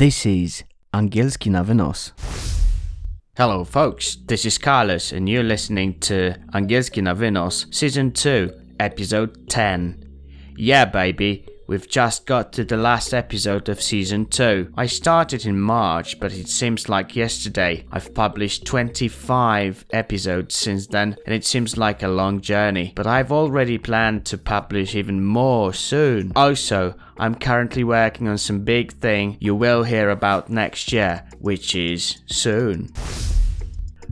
This is Angielski na wynos. Hello, folks. This is Carlos, and you're listening to Angielski na wynos, Season 2, Episode 10. Yeah, baby, we've just got to the last episode of Season 2. I started in March, but it seems like yesterday. I've published 25 episodes since then, and it seems like a long journey. But I've already planned to publish even more soon. Also, I'm currently working on some big thing you will hear about next year, which is soon.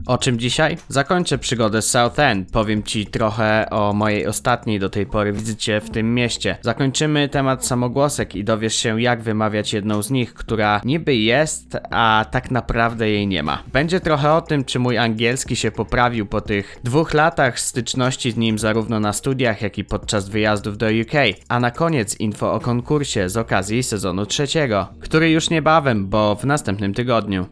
O czym dzisiaj? Zakończę przygodę z Southend. Powiem Ci trochę o mojej ostatniej do tej pory wizycie w tym mieście. Zakończymy temat samogłosek i dowiesz się, jak wymawiać jedną z nich, która niby jest, a tak naprawdę jej nie ma. Będzie trochę o tym, czy mój angielski się poprawił po tych dwóch latach styczności z nim zarówno na studiach, jak i podczas wyjazdów do UK. A na koniec info o konkursie z okazji sezonu trzeciego, który już niebawem, bo w następnym tygodniu.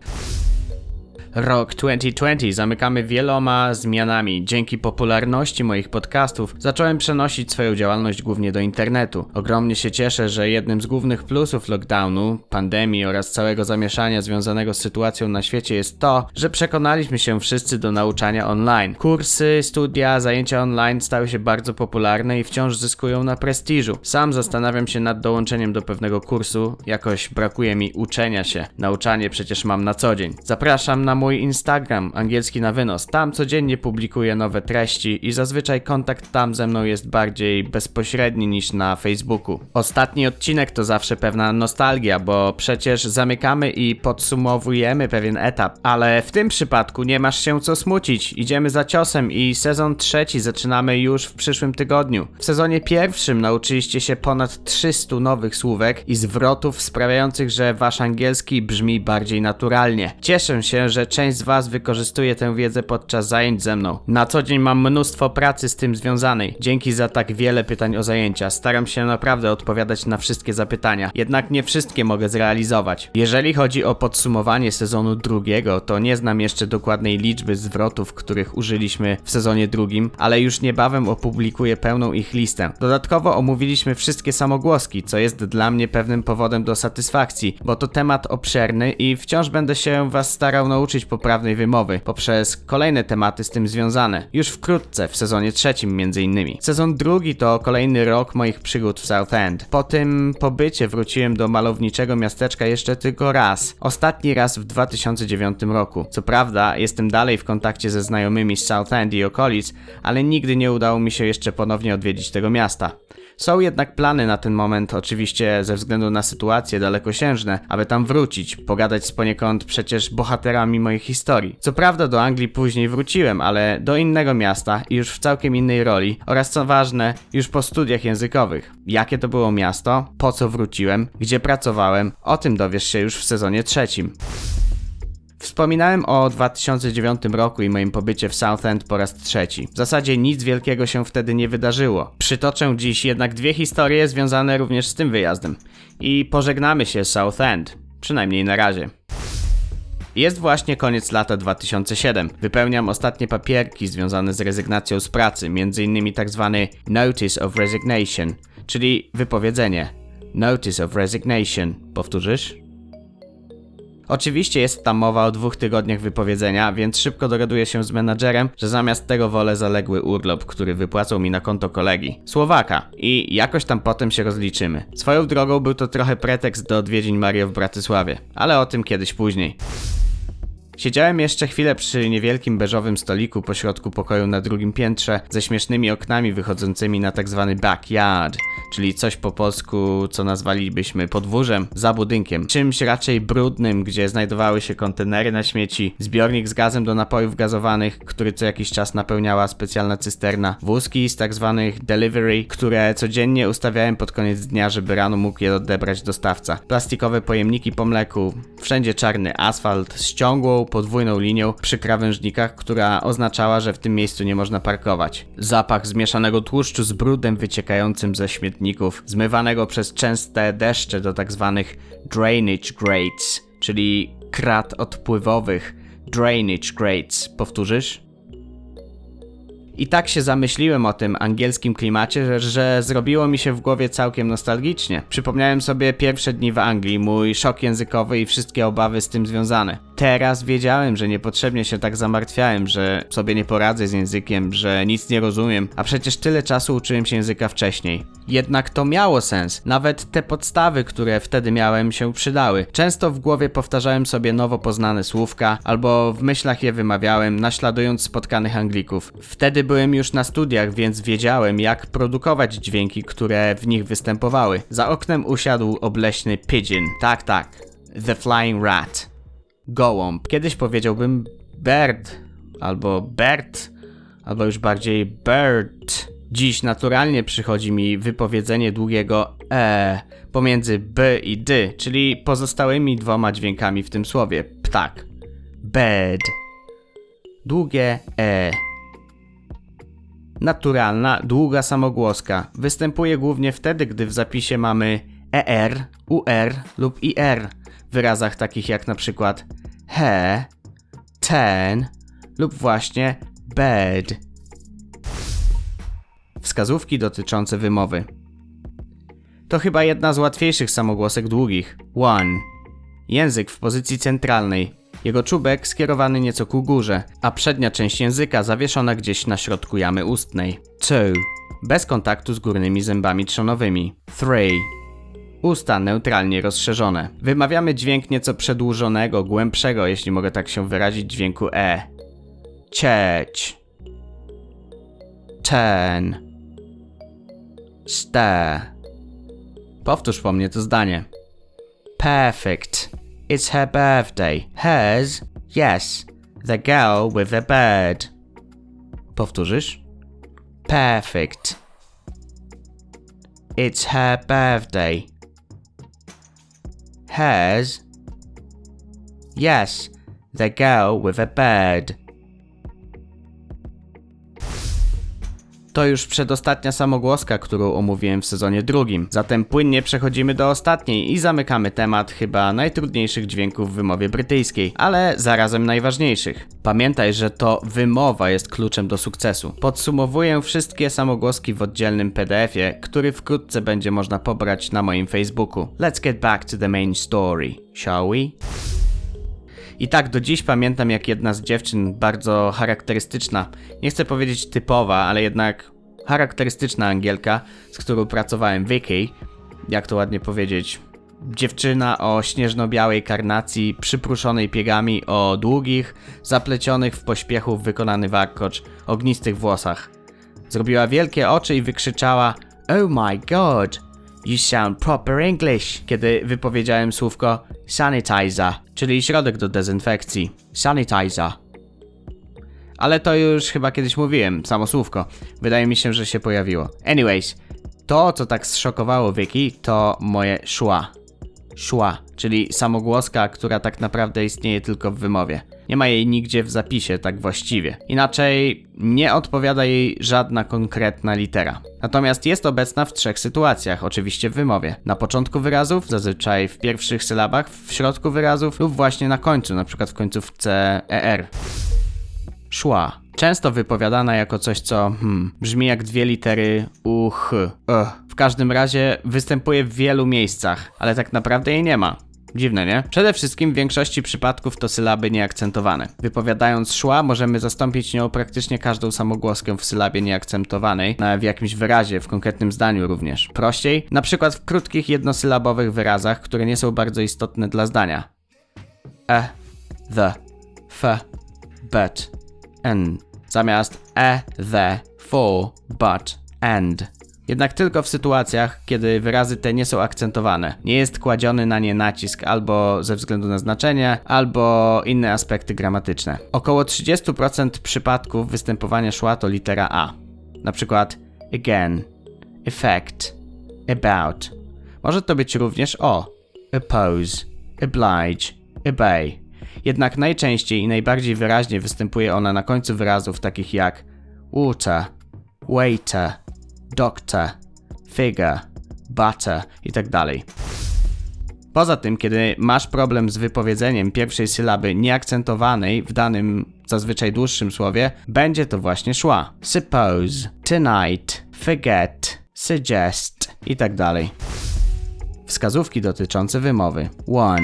Rok 2020 zamykamy wieloma zmianami. Dzięki popularności moich podcastów zacząłem przenosić swoją działalność głównie do internetu. Ogromnie się cieszę, że jednym z głównych plusów lockdownu, pandemii oraz całego zamieszania związanego z sytuacją na świecie jest to, że przekonaliśmy się wszyscy do nauczania online. Kursy, studia, zajęcia online stały się bardzo popularne i wciąż zyskują na prestiżu. Sam zastanawiam się nad dołączeniem do pewnego kursu, jakoś brakuje mi uczenia się. Nauczanie przecież mam na co dzień. Zapraszam na mój mój Instagram, angielski na wynos. Tam codziennie publikuję nowe treści i zazwyczaj kontakt tam ze mną jest bardziej bezpośredni niż na Facebooku. Ostatni odcinek to zawsze pewna nostalgia, bo przecież zamykamy i podsumowujemy pewien etap, ale w tym przypadku nie masz się co smucić. Idziemy za ciosem i sezon trzeci zaczynamy już w przyszłym tygodniu. W sezonie pierwszym nauczyliście się ponad 300 nowych słówek i zwrotów sprawiających, że wasz angielski brzmi bardziej naturalnie. Cieszę się, że część z Was wykorzystuje tę wiedzę podczas zajęć ze mną. Na co dzień mam mnóstwo pracy z tym związanej. Dzięki za tak wiele pytań o zajęcia. Staram się naprawdę odpowiadać na wszystkie zapytania, jednak nie wszystkie mogę zrealizować. Jeżeli chodzi o podsumowanie sezonu drugiego, to nie znam jeszcze dokładnej liczby zwrotów, których użyliśmy w sezonie drugim, ale już niebawem opublikuję pełną ich listę. Dodatkowo omówiliśmy wszystkie samogłoski, co jest dla mnie pewnym powodem do satysfakcji, bo to temat obszerny i wciąż będę się Was starał nauczyć poprawnej wymowy poprzez kolejne tematy z tym związane. Już wkrótce, w sezonie trzecim między innymi. Sezon drugi to kolejny rok moich przygód w Southend. Po tym pobycie wróciłem do malowniczego miasteczka jeszcze tylko raz. Ostatni raz w 2009 roku. Co prawda, jestem dalej w kontakcie ze znajomymi z Southend i okolic, ale nigdy nie udało mi się jeszcze ponownie odwiedzić tego miasta. Są jednak plany na ten moment, oczywiście ze względu na sytuacje dalekosiężne, aby tam wrócić, pogadać z poniekąd przecież bohaterami mojej historii. Co prawda do Anglii później wróciłem, ale do innego miasta i już w całkiem innej roli oraz co ważne, już po studiach językowych. Jakie to było miasto, po co wróciłem, gdzie pracowałem, o tym dowiesz się już w sezonie trzecim. Wspominałem o 2009 roku i moim pobycie w Southend po raz trzeci. W zasadzie nic wielkiego się wtedy nie wydarzyło. Przytoczę dziś jednak dwie historie związane również z tym wyjazdem. I pożegnamy się z Southend. Przynajmniej na razie. Jest właśnie koniec lata 2007. Wypełniam ostatnie papierki związane z rezygnacją z pracy, m.in. tzw. Tak Notice of Resignation, czyli wypowiedzenie. Notice of Resignation. Powtórzysz? Oczywiście jest tam mowa o dwóch tygodniach wypowiedzenia, więc szybko dogaduję się z menadżerem, że zamiast tego wolę zaległy urlop, który wypłacą mi na konto kolegi. Słowaka. I jakoś tam potem się rozliczymy. Swoją drogą był to trochę pretekst do odwiedzin Mario w Bratysławie, ale o tym kiedyś później. Siedziałem jeszcze chwilę przy niewielkim beżowym stoliku pośrodku pokoju na drugim piętrze ze śmiesznymi oknami wychodzącymi na tak zwany backyard, czyli coś po polsku, co nazwalibyśmy podwórzem, za budynkiem. Czymś raczej brudnym, gdzie znajdowały się kontenery na śmieci, zbiornik z gazem do napojów gazowanych, który co jakiś czas napełniała specjalna cysterna, wózki z tak zwanych delivery, które codziennie ustawiałem pod koniec dnia, żeby rano mógł je odebrać dostawca. Plastikowe pojemniki po mleku, wszędzie czarny asfalt, ściągłą, podwójną linią przy krawężnikach, która oznaczała, że w tym miejscu nie można parkować. Zapach zmieszanego tłuszczu z brudem wyciekającym ze śmietników, zmywanego przez częste deszcze do tzw. Tak drainage grates, czyli krat odpływowych. Drainage grates. Powtórzysz? I tak się zamyśliłem o tym angielskim klimacie, że, że zrobiło mi się w głowie całkiem nostalgicznie. Przypomniałem sobie pierwsze dni w Anglii, mój szok językowy i wszystkie obawy z tym związane. Teraz wiedziałem, że niepotrzebnie się tak zamartwiałem, że sobie nie poradzę z językiem, że nic nie rozumiem, a przecież tyle czasu uczyłem się języka wcześniej. Jednak to miało sens. Nawet te podstawy, które wtedy miałem, się przydały. Często w głowie powtarzałem sobie nowo poznane słówka, albo w myślach je wymawiałem, naśladując spotkanych Anglików. Wtedy byłem już na studiach, więc wiedziałem, jak produkować dźwięki, które w nich występowały. Za oknem usiadł obleśny pigeon. Tak, tak. The Flying Rat. Gołąb. Kiedyś powiedziałbym bird, albo Bert, albo już bardziej bird. Dziś naturalnie przychodzi mi wypowiedzenie długiego e pomiędzy b i d, czyli pozostałymi dwoma dźwiękami w tym słowie. Ptak. Bed. Długie e. Naturalna, długa samogłoska występuje głównie wtedy, gdy w zapisie mamy er, ur lub ir wyrazach takich jak na przykład he, ten lub właśnie bed. Wskazówki dotyczące wymowy. To chyba jedna z łatwiejszych samogłosek długich. One. Język w pozycji centralnej. Jego czubek skierowany nieco ku górze, a przednia część języka zawieszona gdzieś na środku jamy ustnej. Two. Bez kontaktu z górnymi zębami trzonowymi. Three. Usta neutralnie rozszerzone. Wymawiamy dźwięk nieco przedłużonego, głębszego, jeśli mogę tak się wyrazić, dźwięku e. Cieć. Ten. Stare. Powtórz po mnie to zdanie. Perfect. It's her birthday. Hers? Yes. The girl with the bird. Powtórzysz? Perfect. It's her birthday. Hers? Yes. The girl with a bird. To już przedostatnia samogłoska, którą omówiłem w sezonie drugim. Zatem płynnie przechodzimy do ostatniej i zamykamy temat chyba najtrudniejszych dźwięków w wymowie brytyjskiej, ale zarazem najważniejszych. Pamiętaj, że to wymowa jest kluczem do sukcesu. Podsumowuję wszystkie samogłoski w oddzielnym PDF-ie, który wkrótce będzie można pobrać na moim Facebooku. Let's get back to the main story, shall we? I tak do dziś pamiętam, jak jedna z dziewczyn, bardzo charakterystyczna, nie chcę powiedzieć typowa, ale jednak charakterystyczna Angielka, z którą pracowałem, Vicky, jak to ładnie powiedzieć, dziewczyna o śnieżno-białej karnacji, przypruszonej piegami, o długich, zaplecionych w pośpiechu wykonany warkocz, ognistych włosach. Zrobiła wielkie oczy i wykrzyczała Oh my god, You sound proper English, kiedy wypowiedziałem słówko sanitizer, czyli środek do dezynfekcji. Sanitizer. Ale to już chyba kiedyś mówiłem, samo słówko. Wydaje mi się, że się pojawiło. Anyways, to co tak zszokowało Vicky, to moje szła. Szła, czyli samogłoska, która tak naprawdę istnieje tylko w wymowie. Nie ma jej nigdzie w zapisie tak właściwie. Inaczej nie odpowiada jej żadna konkretna litera. Natomiast jest obecna w trzech sytuacjach, oczywiście w wymowie. Na początku wyrazów, zazwyczaj w pierwszych sylabach, w środku wyrazów lub właśnie na końcu, przykład w końcówce ER. Szła. Często wypowiadana jako coś, co hmm, brzmi jak dwie litery UH. Ugh. Każdym razie występuje w wielu miejscach, ale tak naprawdę jej nie ma. Dziwne, nie? Przede wszystkim w większości przypadków to sylaby nieakcentowane. Wypowiadając szła, możemy zastąpić nią praktycznie każdą samogłoskę w sylabie nieakcentowanej, w jakimś wyrazie, w konkretnym zdaniu również. Prościej, na przykład w krótkich jednosylabowych wyrazach, które nie są bardzo istotne dla zdania. E, the, f, but, n. Zamiast e, the, for, but, and. Jednak tylko w sytuacjach, kiedy wyrazy te nie są akcentowane. Nie jest kładziony na nie nacisk albo ze względu na znaczenie, albo inne aspekty gramatyczne. Około 30% przypadków występowania szła to litera A. Na przykład again, effect, about. Może to być również O. Oppose, oblige, obey. Jednak najczęściej i najbardziej wyraźnie występuje ona na końcu wyrazów takich jak water, waiter, doctor, figure, butter itd. Tak Poza tym, kiedy masz problem z wypowiedzeniem pierwszej sylaby nieakcentowanej w danym zazwyczaj dłuższym słowie, będzie to właśnie szła. Suppose, tonight, forget, suggest i tak. Wskazówki dotyczące wymowy. 1.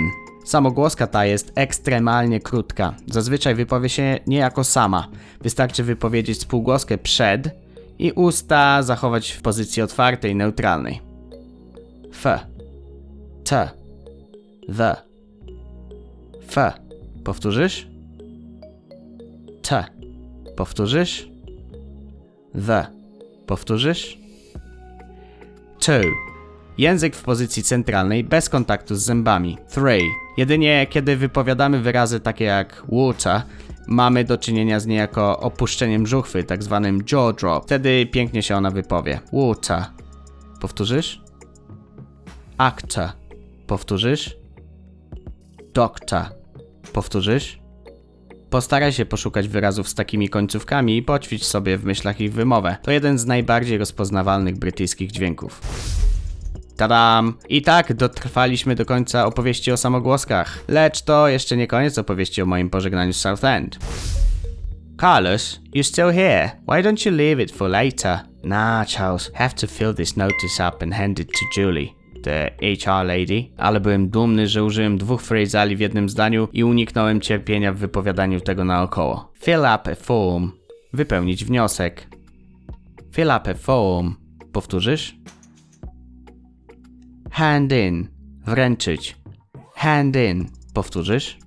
Samogłoska ta jest ekstremalnie krótka. Zazwyczaj wypowie się niejako sama. Wystarczy wypowiedzieć spółgłoskę przed i usta zachować w pozycji otwartej, neutralnej. F. T. The. F. Powtórzysz? T. Powtórzysz? The. Powtórzysz? Two. Język w pozycji centralnej bez kontaktu z zębami. 3. Jedynie kiedy wypowiadamy wyrazy takie jak water, mamy do czynienia z niejako opuszczeniem żuchwy, tak zwanym jaw drop. Wtedy pięknie się ona wypowie. Water. Powtórzysz? Actor. Powtórzysz? Doctor. Powtórzysz? Postaraj się poszukać wyrazów z takimi końcówkami i poćwicz sobie w myślach ich wymowę. To jeden z najbardziej rozpoznawalnych brytyjskich dźwięków. Tadam! I tak dotrwaliśmy do końca opowieści o samogłoskach. Lecz to jeszcze nie koniec opowieści o moim pożegnaniu z Southend. Carlos, you're still here. Why don't you leave it for later? Nah, Charles, have to fill this notice up and hand it to Julie, the HR lady. Ale byłem dumny, że użyłem dwóch phrasali w jednym zdaniu i uniknąłem cierpienia w wypowiadaniu tego naokoło. Fill up a form. Wypełnić wniosek. Fill up a form. Powtórzysz? Hand in. Wręczyć. Hand in. Powtórzysz?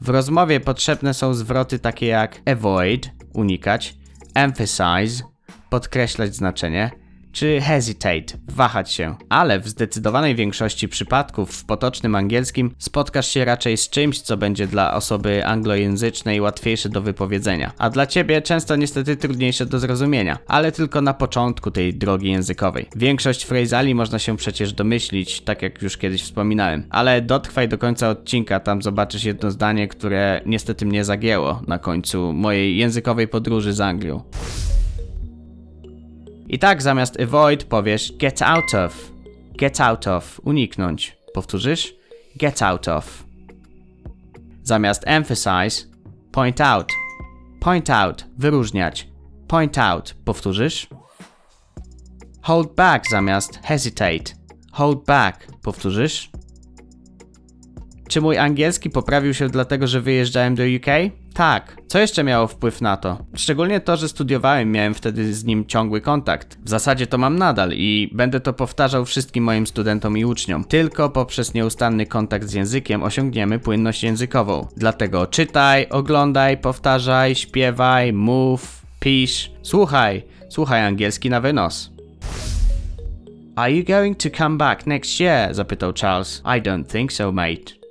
W rozmowie potrzebne są zwroty takie jak avoid, unikać, emphasize, podkreślać znaczenie, czy hesitate, wahać się. Ale w zdecydowanej większości przypadków w potocznym angielskim spotkasz się raczej z czymś, co będzie dla osoby anglojęzycznej łatwiejsze do wypowiedzenia, a dla ciebie często niestety trudniejsze do zrozumienia, ale tylko na początku tej drogi językowej. Większość frezali można się przecież domyślić, tak jak już kiedyś wspominałem, ale dotrwaj do końca odcinka, tam zobaczysz jedno zdanie, które niestety mnie zagięło na końcu mojej językowej podróży z Anglią. I tak zamiast avoid powiesz get out of. Get out of. Uniknąć. Powtórzysz? Get out of. Zamiast emphasize, point out. Point out. Wyróżniać. Point out. Powtórzysz? Hold back zamiast hesitate. Hold back. Powtórzysz? Czy mój angielski poprawił się dlatego, że wyjeżdżałem do UK? Tak. Co jeszcze miało wpływ na to? Szczególnie to, że studiowałem, miałem wtedy z nim ciągły kontakt. W zasadzie to mam nadal i będę to powtarzał wszystkim moim studentom i uczniom. Tylko poprzez nieustanny kontakt z językiem osiągniemy płynność językową. Dlatego czytaj, oglądaj, powtarzaj, śpiewaj, mów, pisz, słuchaj. Słuchaj angielski na wynos. Are you going to come back next year? zapytał Charles. I don't think so, mate.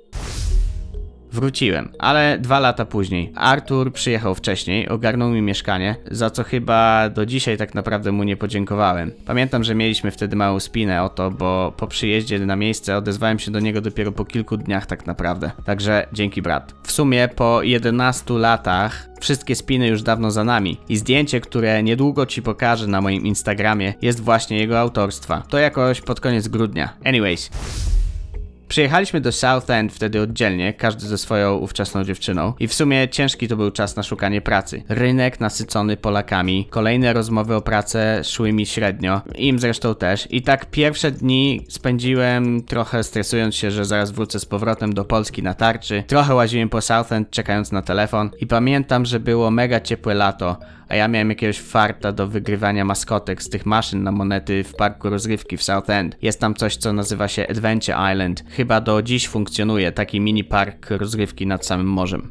Wróciłem, ale dwa lata później. Artur przyjechał wcześniej, ogarnął mi mieszkanie, za co chyba do dzisiaj tak naprawdę mu nie podziękowałem. Pamiętam, że mieliśmy wtedy małą spinę o to, bo po przyjeździe na miejsce odezwałem się do niego dopiero po kilku dniach tak naprawdę. Także dzięki brat. W sumie po 11 latach wszystkie spiny już dawno za nami i zdjęcie, które niedługo ci pokażę na moim Instagramie jest właśnie jego autorstwa. To jakoś pod koniec grudnia. Anyways. Przyjechaliśmy do Southend wtedy oddzielnie, każdy ze swoją ówczesną dziewczyną i w sumie ciężki to był czas na szukanie pracy. Rynek nasycony Polakami, kolejne rozmowy o pracę szły mi średnio, im zresztą też i tak pierwsze dni spędziłem trochę stresując się, że zaraz wrócę z powrotem do Polski na tarczy. Trochę łaziłem po Southend czekając na telefon i pamiętam, że było mega ciepłe lato, a ja miałem jakiegoś farta do wygrywania maskotek z tych maszyn na monety w parku rozrywki w Southend. Jest tam coś, co nazywa się Adventure Island. Chyba do dziś funkcjonuje taki mini park rozrywki nad samym morzem.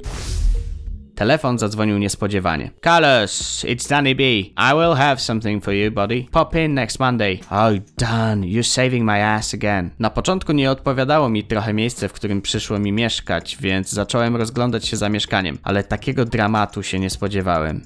Telefon zadzwonił niespodziewanie. Carlos, it's Danny B. I will have something for you, buddy. Pop in next Monday. Oh, Dan, you're saving my ass again. Na początku nie odpowiadało mi trochę miejsce, w którym przyszło mi mieszkać, więc zacząłem rozglądać się za mieszkaniem, ale takiego dramatu się nie spodziewałem.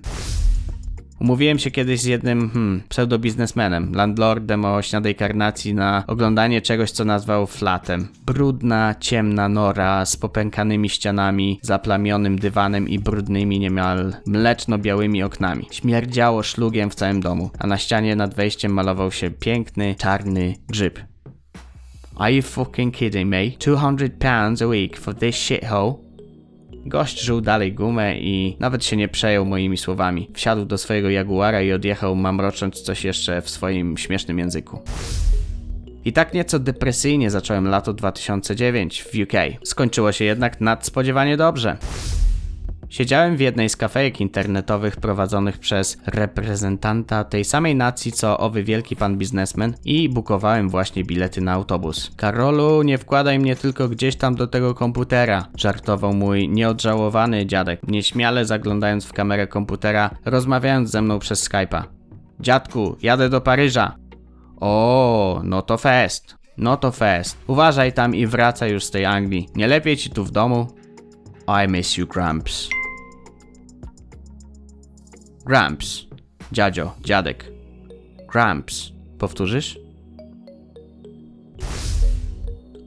Umówiłem się kiedyś z jednym hmm, pseudobiznesmenem, landlordem o śniadej karnacji na oglądanie czegoś, co nazwał flatem. Brudna, ciemna nora z popękanymi ścianami, zaplamionym dywanem i brudnymi, niemal mleczno-białymi oknami. Śmierdziało szlugiem w całym domu, a na ścianie nad wejściem malował się piękny, czarny grzyb. Are you fucking kidding me? 200 pounds a week for this shithole? Gość żył dalej gumę i nawet się nie przejął moimi słowami. Wsiadł do swojego Jaguara i odjechał mamrocząc coś jeszcze w swoim śmiesznym języku. I tak nieco depresyjnie zacząłem lato 2009 w UK. Skończyło się jednak nadspodziewanie dobrze. Siedziałem w jednej z kafejek internetowych prowadzonych przez reprezentanta tej samej nacji co owy wielki pan biznesmen i bukowałem właśnie bilety na autobus. Karolu, nie wkładaj mnie tylko gdzieś tam do tego komputera, żartował mój nieodżałowany dziadek, nieśmiale zaglądając w kamerę komputera, rozmawiając ze mną przez Skype'a. Dziadku, jadę do Paryża. O, no to fest. No to fest. Uważaj tam i wracaj już z tej Anglii. Nie lepiej ci tu w domu? I miss you, Gramps. Gramps. Dziadzio, dziadek. Gramps. Powtórzysz?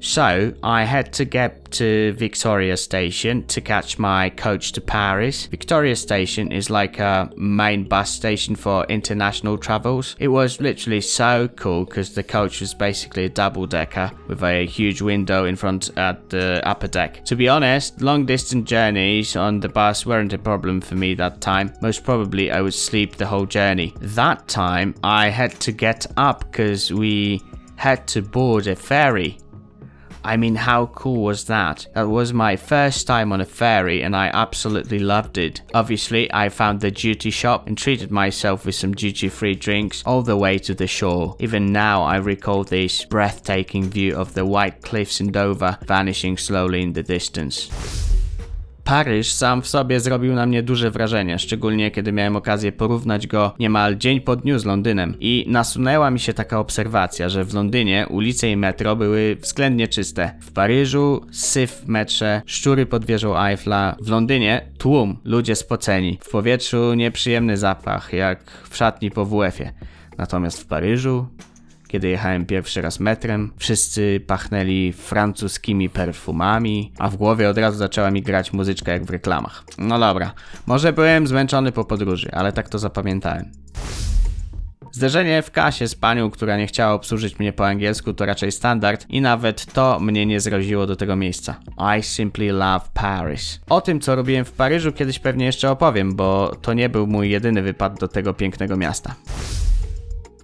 So, I had to get to Victoria Station to catch my coach to Paris. Victoria Station is like a main bus station for international travels. It was literally so cool because the coach was basically a double decker with a huge window in front at the upper deck. To be honest, long distance journeys on the bus weren't a problem for me that time. Most probably, I would sleep the whole journey. That time, I had to get up because we had to board a ferry. I mean, how cool was that? That was my first time on a ferry and I absolutely loved it. Obviously, I found the duty shop and treated myself with some duty free drinks all the way to the shore. Even now, I recall this breathtaking view of the white cliffs in Dover vanishing slowly in the distance. Paryż sam w sobie zrobił na mnie duże wrażenie, szczególnie kiedy miałem okazję porównać go niemal dzień po dniu z Londynem. I nasunęła mi się taka obserwacja, że w Londynie ulice i metro były względnie czyste. W Paryżu syf w metrze, szczury pod wieżą Eiffla. W Londynie tłum, ludzie spoceni. W powietrzu nieprzyjemny zapach, jak w szatni po WF-ie. Natomiast w Paryżu kiedy jechałem pierwszy raz metrem, wszyscy pachnęli francuskimi perfumami, a w głowie od razu zaczęła mi grać muzyczka jak w reklamach. No dobra, może byłem zmęczony po podróży, ale tak to zapamiętałem. Zderzenie w kasie z panią, która nie chciała obsłużyć mnie po angielsku, to raczej standard i nawet to mnie nie zroziło do tego miejsca. I simply love Paris. O tym, co robiłem w Paryżu, kiedyś pewnie jeszcze opowiem, bo to nie był mój jedyny wypad do tego pięknego miasta.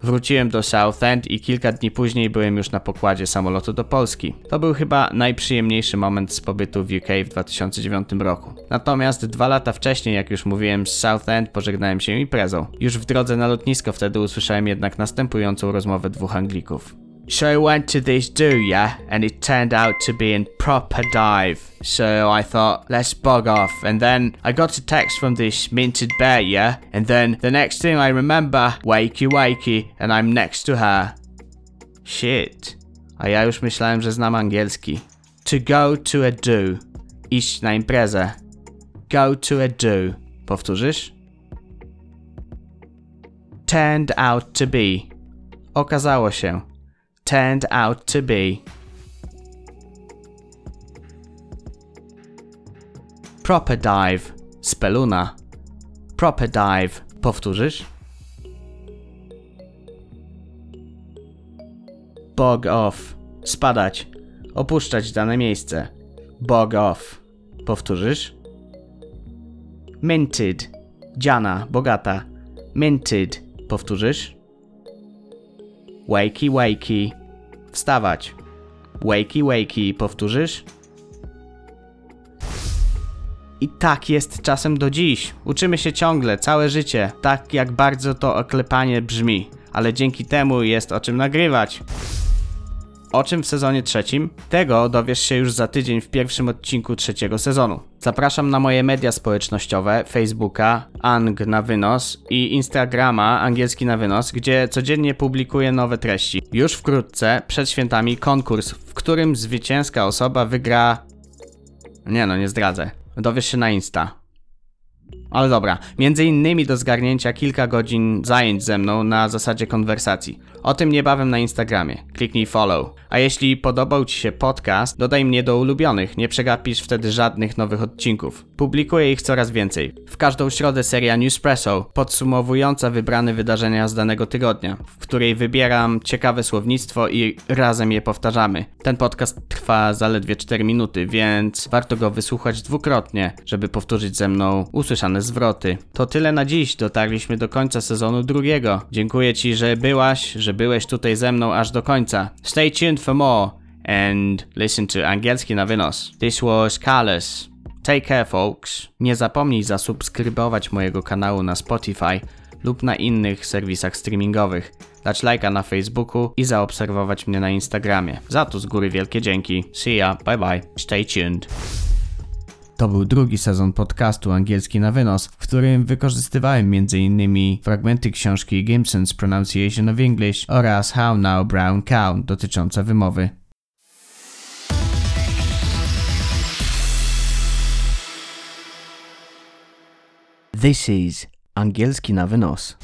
Wróciłem do Southend i kilka dni później byłem już na pokładzie samolotu do Polski. To był chyba najprzyjemniejszy moment z pobytu w UK w 2009 roku. Natomiast dwa lata wcześniej, jak już mówiłem, z Southend pożegnałem się imprezą. Już w drodze na lotnisko wtedy usłyszałem jednak następującą rozmowę dwóch Anglików. So I went to this do, yeah, and it turned out to be in proper dive. So I thought, let's bug off. And then I got a text from this minted bear, yeah, and then the next thing I remember, wakey wakey, and I'm next to her. Shit. A ja już myślałem, że znam angielski. To go to a do. Iść na imprezę. Go to a do. Powtórzysz? Turned out to be. Okazało się turned out to be. Proper dive, speluna. Proper dive, powtórzysz? Bog off, spadać, opuszczać dane miejsce. Bog off, powtórzysz? Minted, dziana, bogata. Minted, powtórzysz? Wakey, wakey. Wstawać. Wakey, wakey. Powtórzysz? I tak jest czasem do dziś. Uczymy się ciągle, całe życie. Tak jak bardzo to oklepanie brzmi. Ale dzięki temu jest o czym nagrywać. O czym w sezonie trzecim? Tego dowiesz się już za tydzień w pierwszym odcinku trzeciego sezonu. Zapraszam na moje media społecznościowe, Facebooka, Ang na wynos i Instagrama angielski na wynos, gdzie codziennie publikuję nowe treści. Już wkrótce, przed świętami, konkurs, w którym zwycięska osoba wygra... Nie no, nie zdradzę. Dowiesz się na Insta. Ale dobra, między innymi do zgarnięcia kilka godzin zajęć ze mną na zasadzie konwersacji. O tym niebawem na Instagramie. Kliknij follow. A jeśli podobał Ci się podcast, dodaj mnie do ulubionych, nie przegapisz wtedy żadnych nowych odcinków. Publikuję ich coraz więcej. W każdą środę seria Newspresso, podsumowująca wybrane wydarzenia z danego tygodnia, w której wybieram ciekawe słownictwo i razem je powtarzamy. Ten podcast trwa zaledwie 4 minuty, więc warto go wysłuchać dwukrotnie, żeby powtórzyć ze mną usłyszane zwroty. To tyle na dziś, dotarliśmy do końca sezonu drugiego. Dziękuję Ci, że byłaś, że byłeś tutaj ze mną aż do końca. Stay tuned for more and listen to Angielski na wynos. This was Carlos. Take care, folks. Nie zapomnij zasubskrybować mojego kanału na Spotify lub na innych serwisach streamingowych, dać lajka na Facebooku i zaobserwować mnie na Instagramie. Za to z góry wielkie dzięki. See ya, bye bye, stay tuned. To był drugi sezon podcastu Angielski na wynos, w którym wykorzystywałem m.in. fragmenty książki Gibson's Pronunciation of English oraz How Now Brown Cow dotyczące wymowy. This is Angielski na wynos.